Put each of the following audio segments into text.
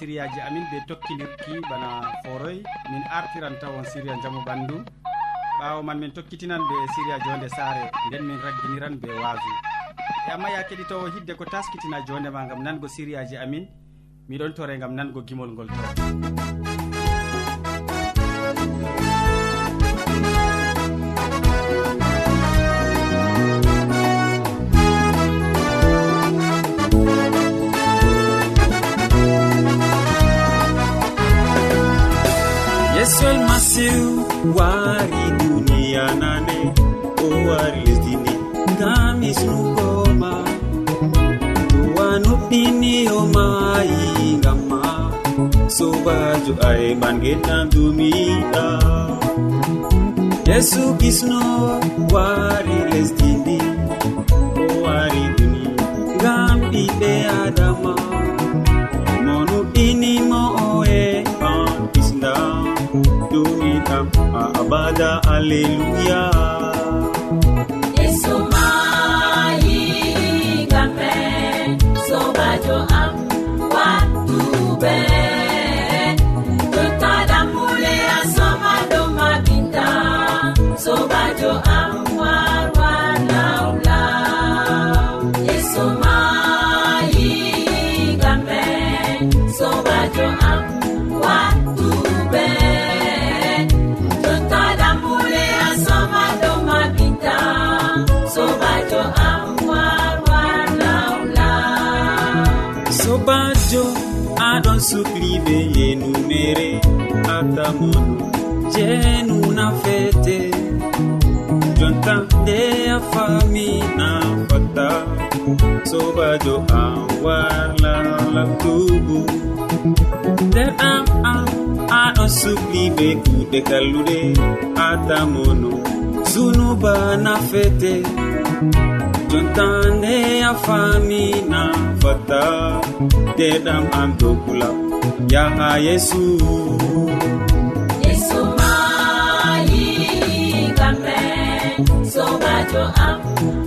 sériyaji amin ɓe tokkidirki bana foroy. Min artiran tawon séria jaamu ɓandu. Ɓawo man min tokkitinan ɓe séria jonde saare nden min ragginiran ɓe waasu. E amma ya keɗitowo hidde ko taskitina jondema gam nango sériyaji amin miɗon tore gam nango gimol ngol to. seul masihu wari duniya nane o wari lesdini ngam hisnugoma duwanuɗɗiniyoma yingamma sobajo aeɓan geɗɗam dumiɗa yesu kisno wari lesdi fada alleluya yeso mayi gamɓe sobajo am wattuɓe tota sobajo am. fete jonta nde a fami na fatta sobajo an warla labtugu nder am am aɗon sukli be kuɗe kalluɗe atamono sunuba na fete. Jontande a fami na fatta deɗam am dokula yaha yesu. to am.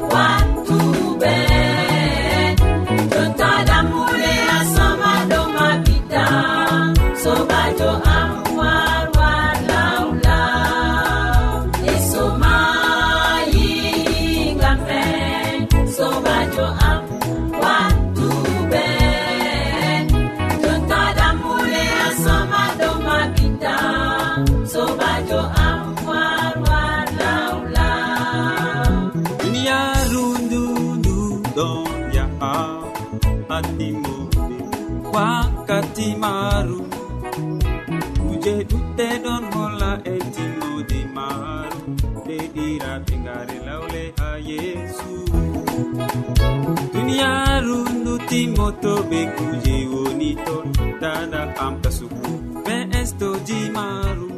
duniyaaru nutimoto be kuje woni ton dada amtasugu be estoji maru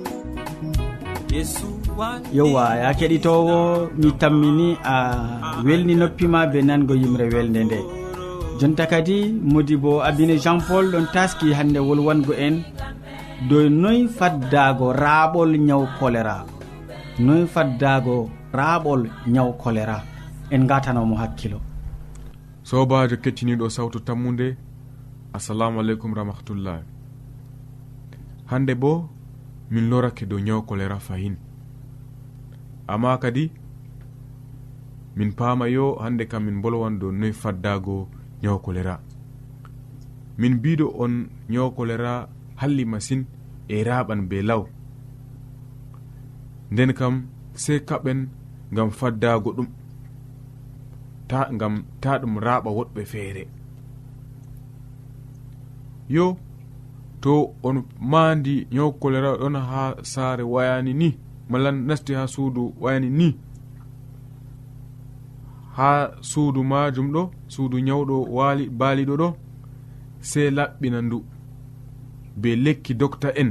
yesu yowa ya keɗitowo mi tammini a welni noppima be nango yimre welde nde. Jonta kadi modi bo abine jean paul ɗon taski hande wolwango en. Dow noy faddago raaɓol ñaw choléra noy faddago raaɓol ñaw choléra en gatanomo hakkilo. sobajo kettiniɗo sawtu tammude assalamu aleykum rahmatullah hande bo min lorake dow nyawu kolera fahin amma kadi min paama yo hande kam min bolwan dow noy faddago nyawu kolera min mbiɗo on nyawu kolera halli masine e raɓan be law. Nden kam sey kaɓen gam faddago ɗum. ta gam ta ɗum raɓa woɗɓe feere. Yo to on maandi ñaw kolera ɗon ha saare wayani ni malla nasti ha suudu wayani ni. Ha suudu majum ɗo suudu ñawɗo waali baaliɗo ɗo sey laɓɓina ndu be lekki docta en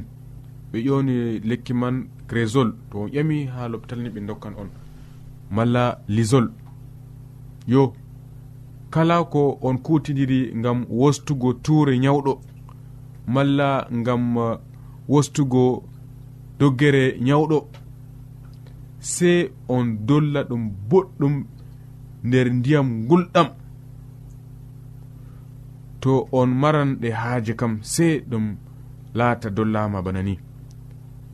ɓe ƴoni lekki man crésol to on ƴami ha lopital ni ɓe dokkan on malla lisol. yo kala ko on kutidiri gam wostugo tuure ñawɗo malla gam uh, wostugo doggere ñawɗo sey on dolla ɗum boɗɗum nder ndiyam gulɗam to on maran ɗe haaje kam sey ɗum laata dollama bana ni.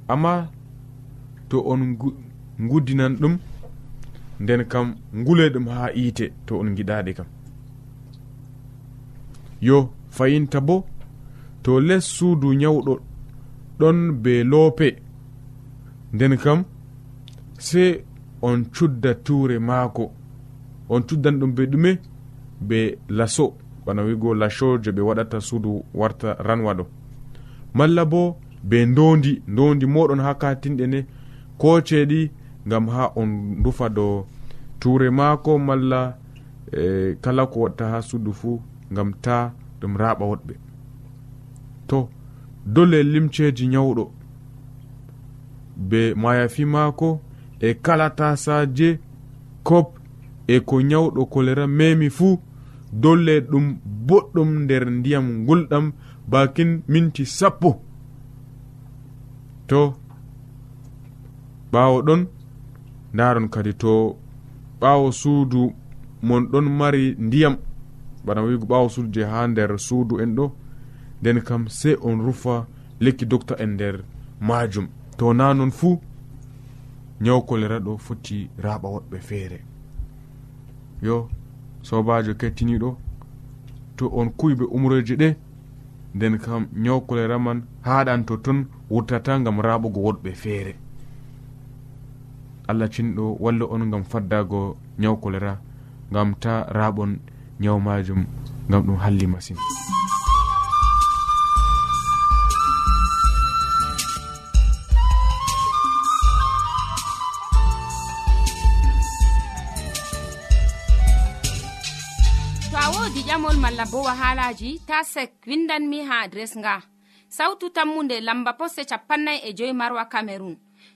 Amma to on ngudinan ɗum nden kam ngule ɗum ha yiite to on giɗaɗe kam. Yo fayinta bo to les suudu ñawɗo ɗon be loope. Nden kam sey on cudda tuure maako. On cuddan ɗum be ɗume be laso. Bana wigo laso je ɓe waɗata suudu warta ranwa ɗo. Malla bo be ndondi ndondi moɗon ha katinɗe ne ko ceeɗi gam ha on rufa do ture maako malla e kala ko watta ha suudu fuu gam ta ɗum raɓa woɗɓe. To dole limceji nyawɗo be mayafi maako e kala tasaje kop e ko nyawɗo kolera memi fuu dolle ɗum boɗɗum nder ndiyam gulɗam bakin minti sappo. To ɓawo ɗon ndaron kadi to ɓawo suudu mon ɗon mari ndiyam. Bana wigo ɓawo suudu je ha nder suudu en ɗo. Nden kam sey on rufa lekki docta en nder majum to na non fuu nyaw kolera ɗo foti raɓa woɗɓe feere. Yo sobajo kettiniɗo to on kuyɓe umroje ɗe nden kam nyaw kolera man haɗan to ton wurtata gam raɓugo woɗɓe feere. allah cinɗo walla on gam faddago ñaw kolera gam ta raɓon ñaw majum gam ɗum halli masine wodi ƴamol malla bo wahalaji ta sek windanmi ha adres nga. Sautu tammunde lamba poste capannay e joyi marwa camerun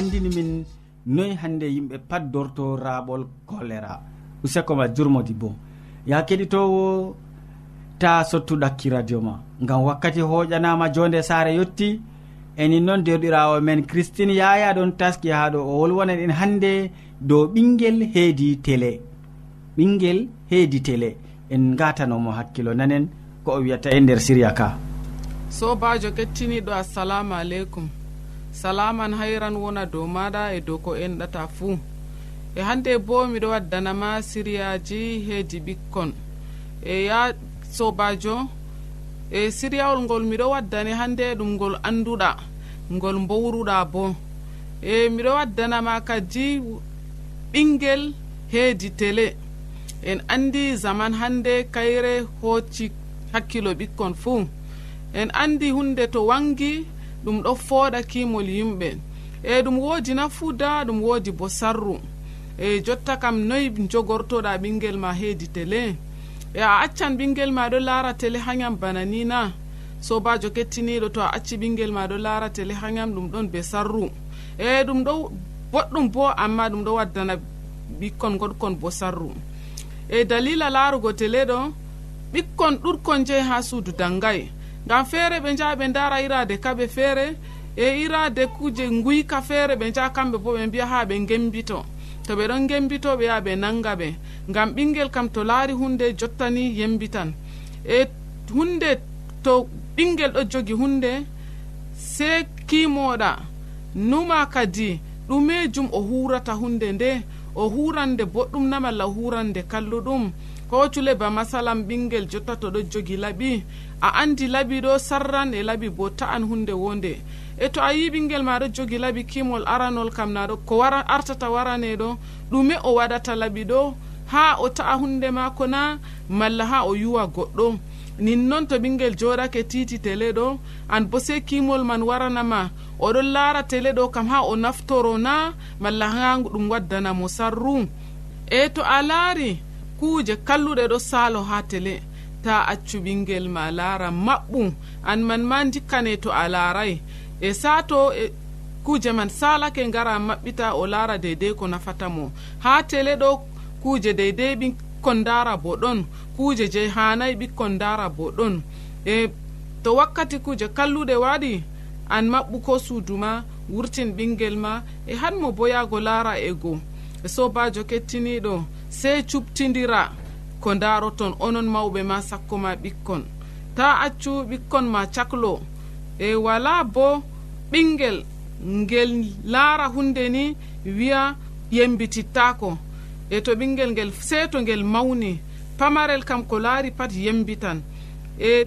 andini min noyi hande yimɓe pat dorto raɓol choléra usekoma jurmodi bo. Ya keɗitowo ta sottuɗakki radio ma. Ngam wakkati hoƴanama jonde saare yetti enin noon derɗirawo men christine yaya ɗon taski ha ɗo o wolwonan en hande dow ɓinguel heedi télé ɓinguel heedi télé en gatanomo hakkilo nanen ko o wiyata e nder siriya ka. Sobajo kettiniɗo assalamu aleykum. salaman hayran wona dow maɗa e dow ko enɗata fuu e hande bo miɗo waddanama siriyaji heedi ɓikkon. E ya sobajo e siriyawol ngol miɗo waddani hande ɗum ngol anduɗa ngol mbowruɗa bo. E miɗo waddanama kadi ɓinguel heedi télé en andi zaman hande kayre hocci hakkilo ɓikkon fuu en andi hunde to wangi ɗum ɗo fooɗa kimol yimɓe. E ɗum woodi nafuuda ɗum woodi bo sarru. E jotta kam noyi jogortoɗa ɓinguel ma heedi télé e a accan ɓinguel ma ɗo laara télé hayam bana ni na. Sobajo kettiniɗo to a acci ɓinguel ma ɗo laara télé hayam ɗum ɗon be sarru. E ɗum ɗo boɗɗum bo amma ɗum ɗo waddana ɓikkon goɗkon bo sarru. E dalila laarugo télé ɗo ɓikkon ɗurkon jeyi ha suudu dangay ngam feere ɓe njaha ɓe ndara irade kaɓe feere e irade kuje nguyka feere ɓe njaha kamɓe bo ɓe mbiya ha ɓe gembito to ɓe ɗon gembito ɓe yaha ɓe nanga ɓe. Ngam ɓingel kam to laari hunde jottani yembitan. E hunde to ɓingel ɗo jogi hunde se kimoɗa numa kadi ɗumejum o hurata hunde nde o hurande boɗɗum na malla hurande kalluɗum. ko cule ba masalam ɓingel jotta to ɗo jogi laɓi a andi laɓi ɗo sarran e laɓi bo ta'an hunde wonde. E to a yi ɓingel ma ɗo jogi laɓi kimol aranol kam naɗo ko wara artata waraneɗo ɗume o waɗata laɓi ɗo ha o ta'a hunde mako na malla ha o yuwa goɗɗo. Nin noon to ɓingel joɗake titi tele ɗo an bo sei kimol man waranama oɗon laara tele ɗo kam ha o naftoro na malla ha ɗum waddanamo sarru. E to a laari kuuje kalluɗe ɗo saalo ha tele. Ta accu ɓingel ma laara maɓɓu an man ma dikkane to a laaray e saato e kuuje man salake ngara maɓɓita o laara deydey ko nafata mo. Ha tele ɗo kuuje deydey ɓikkon ndara bo ɗon kuuje je hanayi ɓikkon ndara bo ɗon e to wakkati kuuje kalluɗe waɗi an maɓɓu ko suudu ma wurtin ɓingel ma e hanmo boyago laara e go e sobajo kettiniɗo sey cuɓtidira ko daroton onon mawɓe ma sakko ma ɓikkon. Ta accu ɓikkon ma caklo. E wala bo ɓingel ngel laara hunde ni wiya yembitittako e to ɓingel ngel seeto ngel mawni pamarel kam ko laari pat yembitan. E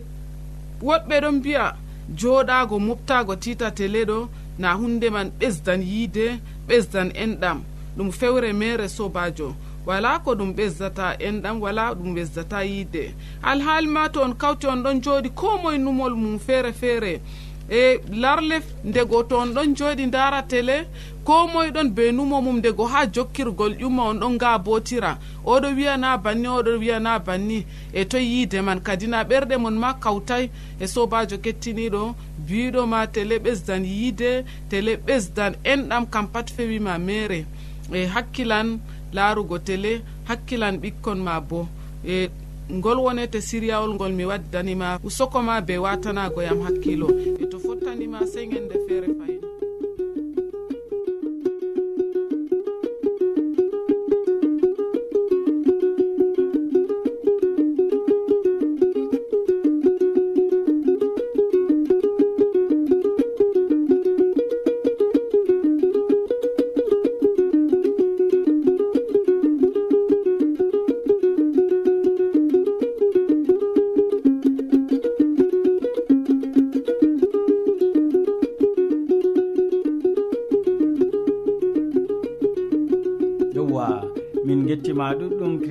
woɗɓe ɗon mbiya joɗago moftago tita tele ɗo na hunde man ɓesdan yiide ɓesdan enɗam. Ɗum fewre mere sobajo wala ko ɗum ɓesdata enɗam wala ɗum ɓesdata yiide. Alhaali ma to on kawti on ɗon jooɗi ko moye numol mum feere feere. E larle ndego to on ɗon jooɗi ndara télé ko moye ɗon be numo mum ndego ha jokkirgol ƴumma on ɗon nga botira oɗo wiyana banni oɗo wiyana banni. E toye yiide man kadi na ɓerɗe mon ma kawtay e sobajo kettiniɗo biɗo ma télé ɓesdan yiide télé ɓesdan enɗam kam pat fewima mere e hakkilan laarugo télé hakkilan ɓikkon ma bo. E ngol wonete siriyawol ngol mi waddanima usoko ma be watanago yam hakkilo. E to fottanima sey gende feere fayin.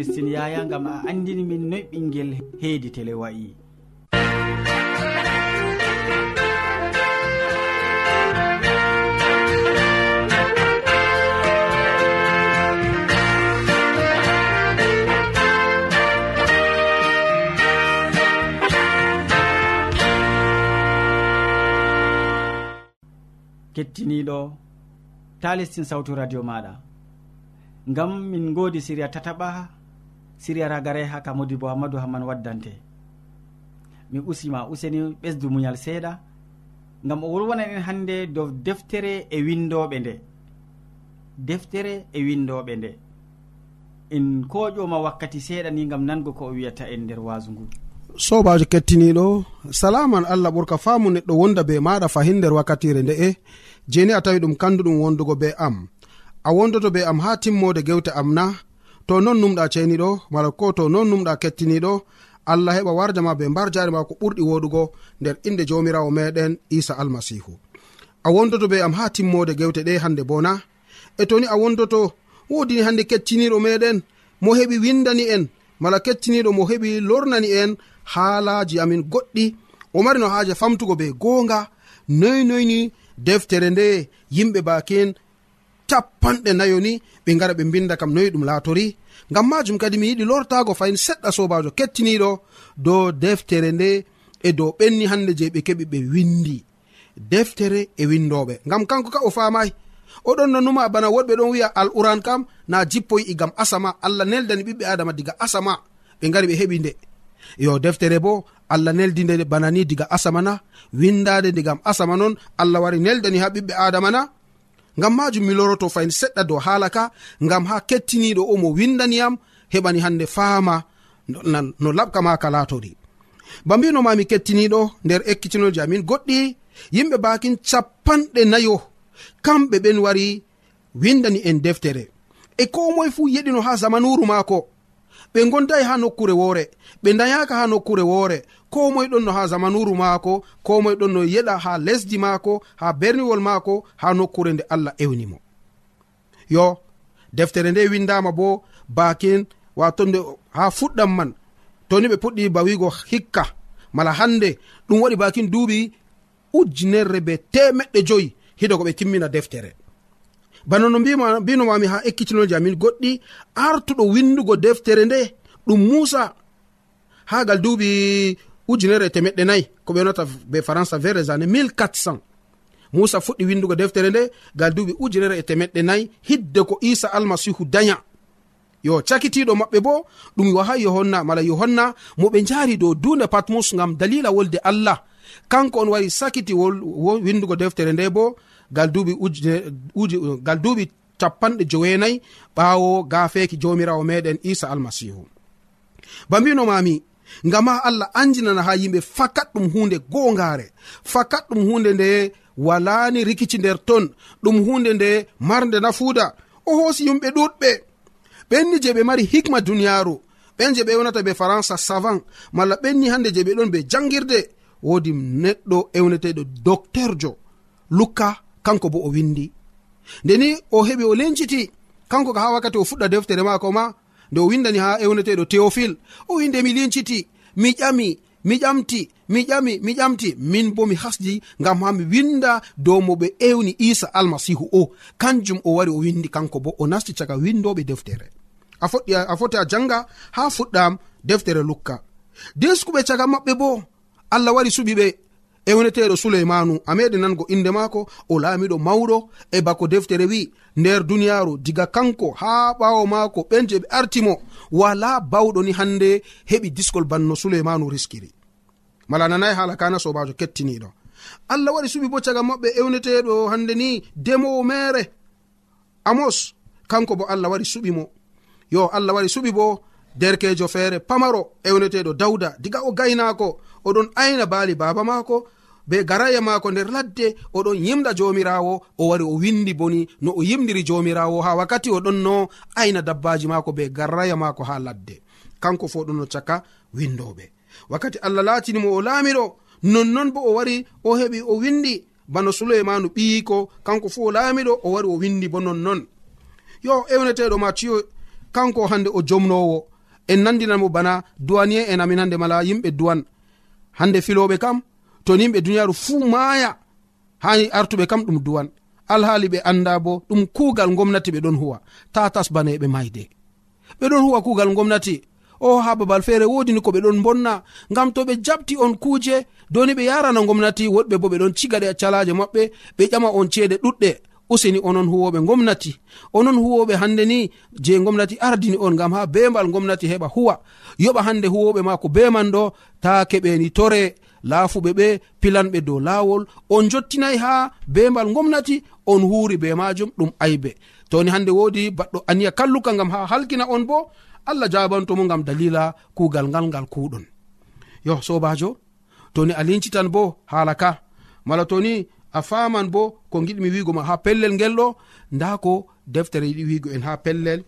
christine yaya gam a andini min noy ɓinguel heedi télé wayi kettiniɗo ta lestin sawtu radio maɗa. Ngam min godi siriya tataɓa siriya ragare ha ka modibo amadou hamman waddante. Mi usima useni ɓesdu muñal seeɗa gam o wolwana en hannde dow deftere e windoɓe nde. Deftere e windoɓe nde. En koƴoma wakkati seeɗa ni gam nango ko o wiyata en nder wasu ngu. Sobajo kettiniɗo salaman allah ɓurka faamu neɗɗo wonda be maɗa fahin nder wakkatire nde'e jeni a tawi ɗum kanduɗum wondugo be am. A wondoto be am ha timmode gewte am na to non numɗa ceniɗo mala ko to non numɗa kettiniɗo allah heɓa warjama be mbar jari ma ko ɓurɗi woɗugo nder inde jamirawo meɗen isa almasihu. A wondoto be am ha timmode gewte ɗe hande bo na e toni a wondoto wodini hande kettiniɗo meɗen mo heɓi windani en mala kettiniɗo mo heɓi lornani en haalaji amin goɗɗi. O mari no haaje famtugo be goonga noynoyni deftere nde yimɓe bakin capanɗe nayo ni ɓe gara ɓe mbinda kam noyi ɗum laatori. Ngam majum kadi mi yiɗi lortago fayin seɗɗa sobajo kettiniɗo dow deftere nde e dow ɓenni hande je ɓe keɓi ɓe windi deftere e windoɓe ngam kanko ka o famai oɗon nonuma bana woɗɓe ɗon wiya alquran kam na jippoyi'i gam asama. Allah neldani ɓiɓɓe adama diga asama. Ɓe gari ɓe heɓi nde. Yo deftere bo allah neldi nde bana ni diga asama na. Windade nde asama non allah wari neldani ha ɓiɓɓe adama na. ngam majum mi loroto fayin seɗɗa dow haala ka ngam ha kettiniɗo o mo windaniyam heɓani hande faama no laɓka maka latori ba mbinomami kettiniɗo nder ekkitinoji amin goɗɗi yimɓe bakin capanɗe nayo kamɓe ɓen wari windani en deftere. E ko moye fuu yeɗino ha zamanuru maako ɓe gondayi ha nokkure woore ɓe dayaka ha nokkure woore. Ko moye ɗon no ha zamanuru maako ko moye ɗon no yeɗa ha lesdi maako ha berniwol maako ha nokkure nde allah ewnimo yo deftere nde windama bo bakin wato nde ha fuɗɗam man. Toni ɓe puɗɗi bawigo hikka. Mala hande ɗum waɗi bakin duuɓi ujunerre be temeɗɗe joyi hiɗo ko ɓe timmina deftere. Bana no mbinomami ha ekkitinoji amin goɗɗi artuɗo windugo deftere nde. Ɗum musa ha gal duuɓi ujunere temeɗɗe nayi ko ɓe yonata be françai vers les ane 1400 musa fuɗɗi windugo deftere nde gal duuɓi ujunere e temeɗɗe nayi hidde ko isa almasihu daña yo cakitiɗo maɓɓe bo ɗum waha yohanna mala yohanna mo ɓe jaari dow dunde patmus gam dalila wolde allah. Kanko on wari sakiti windugo deftere nde bo gal duuɓi gal duuɓi capanɗe joweenayi ɓaawo gafeeki jawmirawo meɗen isa almasihu ba mbinomami ngam ha allah anjinana ha yimɓe fakat ɗum hunde gongare. Fakat ɗum hunde nde walani rikici nder ton. Ɗum hunde nde marde nafuuda. O hoosi yumɓe ɗuɗɓe. Ɓenni je ɓe mari hikma duniyaru ɓen je ɓe wonata be faransa savant. Malla ɓenni hande je ɓe ɗon be jangirde. Wodi neɗɗo ewneteɗo docteurjo lukka kanko bo o windi. Ndeni o heɓi o lenciti. Kanko ka ha wakkati o fuɗɗa deftere mako ma nde o windani ha ewneteɗo théophile o winde mi linciti mi ƴami mi ƴamti mi ƴami mi ƴamti. Min bo mi hasdi ngam ha mi winda dow mo ɓe ewni isa almasihu o. Kanjum o wari o windi kanko bo o nasti caga windoɓe deftere. A foɗɗi a foti a janga ha fuɗɗam deftere lukka. Deskuɓe caga maɓɓe bo allah wari suɓi ɓe ewneteɗo woneteɗo suleymanu a meɗi nango inde maako o laamiɗo mawɗo e bako deftere wi nder duniyaaru diga kanko haa ɓaawo maako ɓen je ɓe artimo wala bawɗo ni hannde heɓi diskol banno suleymanu riskiri. Mala nanayi haala kana sobajo kettiniɗo allah waɗi suɓi bo caga maɓɓe ewneteɗo hande ni demowo mere amos kanko bo allah waɗi suɓi mo. Yo allah waɗi suɓi bo derkejo feere pamaro ewneteɗo dawda diga o gaynako oɗon ayna baali baba maako be garaya maako nder ladde oɗon yimda jomirawo o wari o windi boni no o yimdiri jomirawo ha wakkati oɗon no ayna dabbaji maako be garaya maako ha ladde. Kanko fo ɗon no caka windoɓe wakkati allah latinimo o laamiɗo nonnon bo o wari o heɓi o windi bano suleimanu ɓiyiko kanko fu o laamiɗo o wari o windi bo nonnon. Yo ewneteɗo matiyo kanko hande o jomnowo en nandinanmo bana duwaniye en amin hande mala yimɓe duwan hande filoɓe kam to ni duniyaru fuu maaya hani artuɓe kam ɗum duwan. Alhaali ɓe anda bo ɗum kuugal gomnati ɓe ɗon huwa. Tatas bana eɓe mayde ɓe ɗon huwa kuugal gomnati o ha babal feere wodini ko ɓe ɗon bonna ngam to ɓe jabti on kuuje doni ɓe yarana gomnati woɗɓe bo ɓe ɗon cigaɗe calaje maɓɓe ɓe ƴama on ceede ɗuɗɗe. useni onon huwoɓe gomnati. Onon huwoɓe hande ni je gomnati ardini on gam ha bembal gomnati heɓa huwa. Yoɓa hande huwoɓe ma ko beman ɗo ta keɓeni tore laafuɓe ɓe pilanɓe dow laawol. On jottinayi ha bembal gomnati on huuri be majum ɗum aybe. Toni hande wodi baɗɗo aniya kalluka gam ha halkina on bo allah jabantomo gam dalila kugal ngal ngal kuɗon yo sobajo toni a lincitan bo hala ka. Mala toni a faman bo ko giɗmi wigo ma ha pellel ngel ɗo nda ko deftere yiɗi wigo en ha pellel.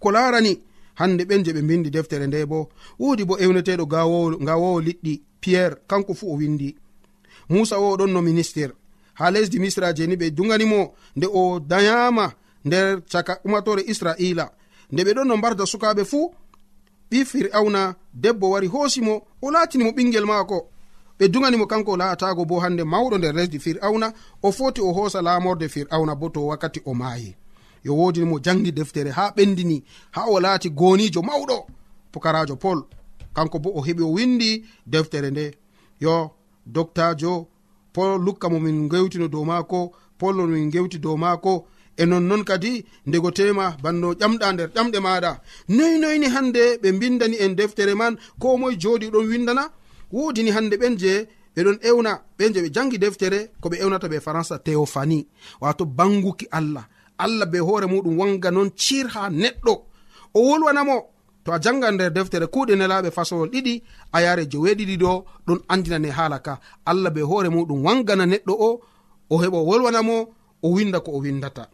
Ko larani hande ɓen je ɓe bindi deftere nde bo wodi bo ewneteɗo gawowo liɗɗi pierre kanko fu o windi musa o ɗon no ministére ha lesdi misra je ni ɓe duganimo nde o dayama nder caka umatore israila. Nde ɓe ɗon no mbarda sukaɓe fuu ɓi fir'auna debbo wari hoosimo o latinimo ɓingel maako. ɓe duganimo kanko laatago bo hande mawɗo nder lesdi fir'auna o foti o hoosa lamorde fir'auna bo to wakkati o maayi. Yo wodinimo jangi deftere ha ɓendini ha o laati gonijo mawɗo pukarajo pol kanko bo o heɓi o windi deftere nde. Yo doctajo pol lukka mo min gewtino dow maako pollo min gewti dow maako. E nonnon kadi ndego tema banno ƴamɗa nder ƴamɗe maɗa noyi noyni hande ɓe bindani en deftere man ko moye jooɗi ɗon windana? wodini hande ɓen je ɓeɗon ewna ɓen je ɓe jangi deftere ko ɓe ewnata ɓe françai théophanie. Wato banguki allah. Allah be hoore muɗum wanga non cir ha neɗɗo. O wolwanamo to a janga nder deftere kuuɗe nelaɓe fasolol ɗiɗi a yare joweeɗiɗi ɗo ɗon andinane haala ka. Allah be hoore muɗum wangana neɗɗo o o heɓa wolwanamo o winda ko o windata.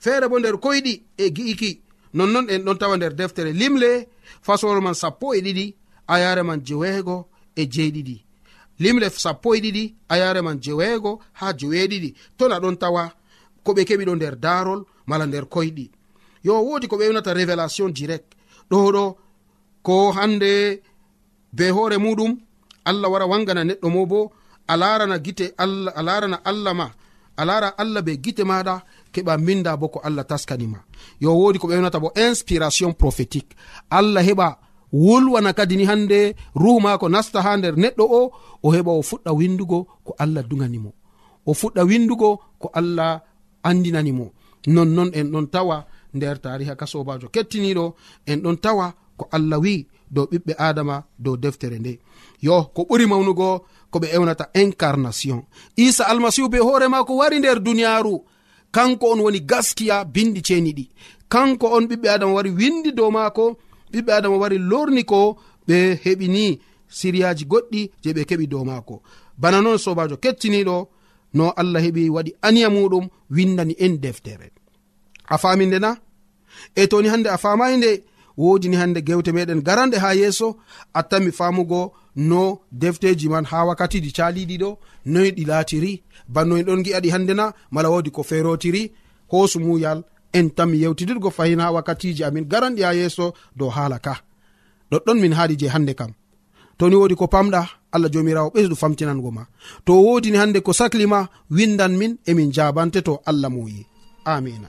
Feere bo nder koyɗi e gi'iki nonnon en ɗon tawa nder deftere limle fasolol man sappo e ɗiɗi a yare man jeweego e jeeɗiɗi. Limre sappo e ɗiɗi a yare man jeweego ha jeweeɗiɗi. To na ɗon tawa ko ɓe keɓi ɗo nder daarol mala nder koyɗi. Yo woodi ko ɓe wnata révélation direct. Ɗo ɗo ko hande be hoore muɗum allah wara wangana neɗɗo mo bo a larana gite allah a larana allah ma a lara allah be gite maɗa keɓa minda bo ko allah taskanima yo wodi ko ɓe wnata bo inspiration prophétique. Allah heɓa wulwana kadi ni hande ruhu mako nasta ha nder neɗɗo o o heɓa o fuɗɗa windugo ko allah duganimo o fuɗɗa windugo ko allah andinanimo nonnon en ɗon tawa nder tariha ka sobajo kettiniɗo en ɗon tawa ko allah wi dow ɓiɓɓe adama dow deftere nde. Yo ko ɓuri mawnugo ko ɓe ewnata incarnation. Isa almasihu be hoore mako wari nder duniyaru kanko on woni gaskiya bindi ceniɗi kanko on ɓiɓɓe adama wari windi dow maako ɓiɓɓe adama wari lorni ko ɓe heɓini siriyaji goɗɗi je ɓe keɓi dow maako. Bana noon sobajo kettiniɗo no allah heɓi waɗi aniya muɗum windani en deftere. A faminde na? E toni hande a famayi nde wodini hande gewte meɗen garanɗe ha yeeso attanmi famugo no defteji man ha wakkatiji caliɗi ɗo noyi ɗi laatiri. Bannoen ɗon gi'aɗi hande na mala wodi ko ferotiri hoosumuyal en tan mi yewtidirgo fayina wakkatiji amin garanɗi ha yeeso dow haala ka. Ɗoɗɗon min haaɗi je hannde kam. To ni wodi ko pamɗa allah jomirawo ɓesdu famtinango ma. To wodini hannde ko saklima windan min emin jabante to allah moyi. Amina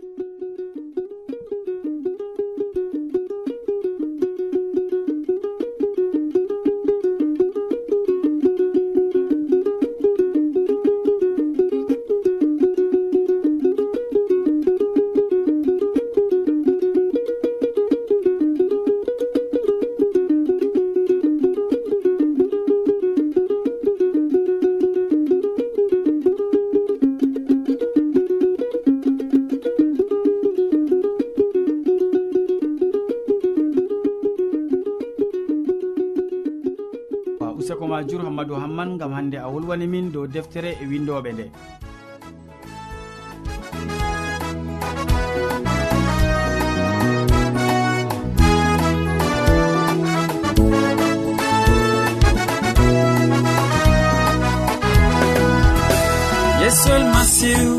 hande a wolwani min dow deftere e windoɓe nde. Yesol masiw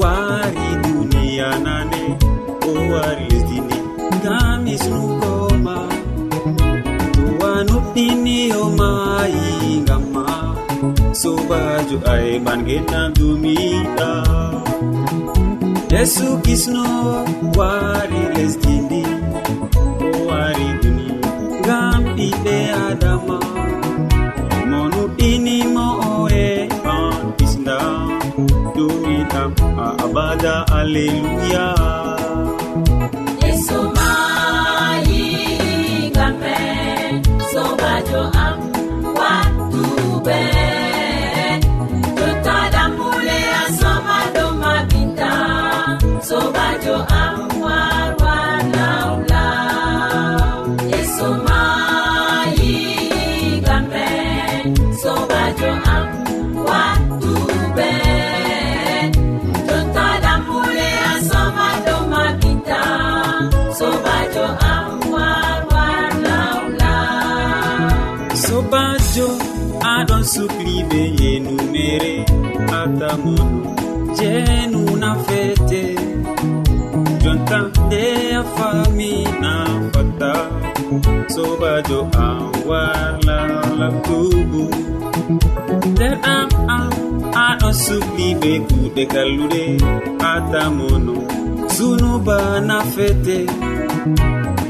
wari duniya nane o wari lesdini ngam hisnugoma towa nuɗɗiniyoma sobajo ay man dumiɗa yesu kisno wari lesdindi o wari duni ngam ɓiɓɓe adama monuɗinimo oe an kisda dumiɗam a abada alleluya. to am radio am warlalatubu nder am am aɗon sukli ɓe kuɗe kalluɗe atamono zunuba nafete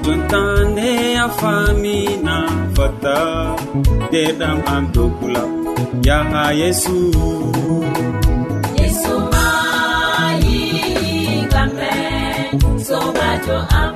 jontande a famina fata nderɗam am dokula yaha yesu. Yesu mayi kamɓe sobajo am.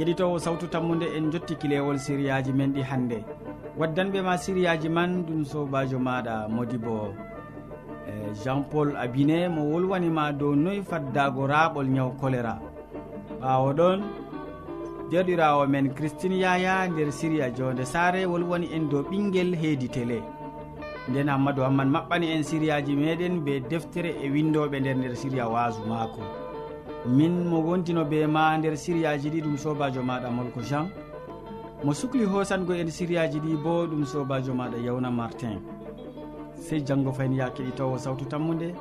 keɗitowo sawtu tammude en jotti kilewol siriyaji men ɗi hannde. Waddanɓe ma siriyaji man ɗum sobajo maɗa modi bo. E, Jean paul abine mo wolwanima dow noyi faddago raɓol ñaw choléra ɓawo ɗon derɗirawo men christine yaya nder siriya jonde sare wolwani en dow ɓinguel heedi télé nden hammadou hamman maɓɓani en siriyaji meɗen be deftere e windoɓe nder nder siriya wasu mako min mo wontino be ma nder siriyaji ɗi ɗum sobajo maɗa molko jean. Mo sukli hosango en siriyaji ɗi bo ɗum sobajo maɗa yawna martin. Sey janggo fayin ya keɗitowo sawtu tammude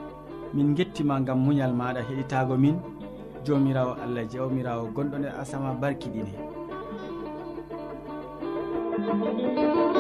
min gettima gam muñal maɗa heɗitago min. Jomirawo allah jawmirawo gonɗo nder asama barkiɗine thank you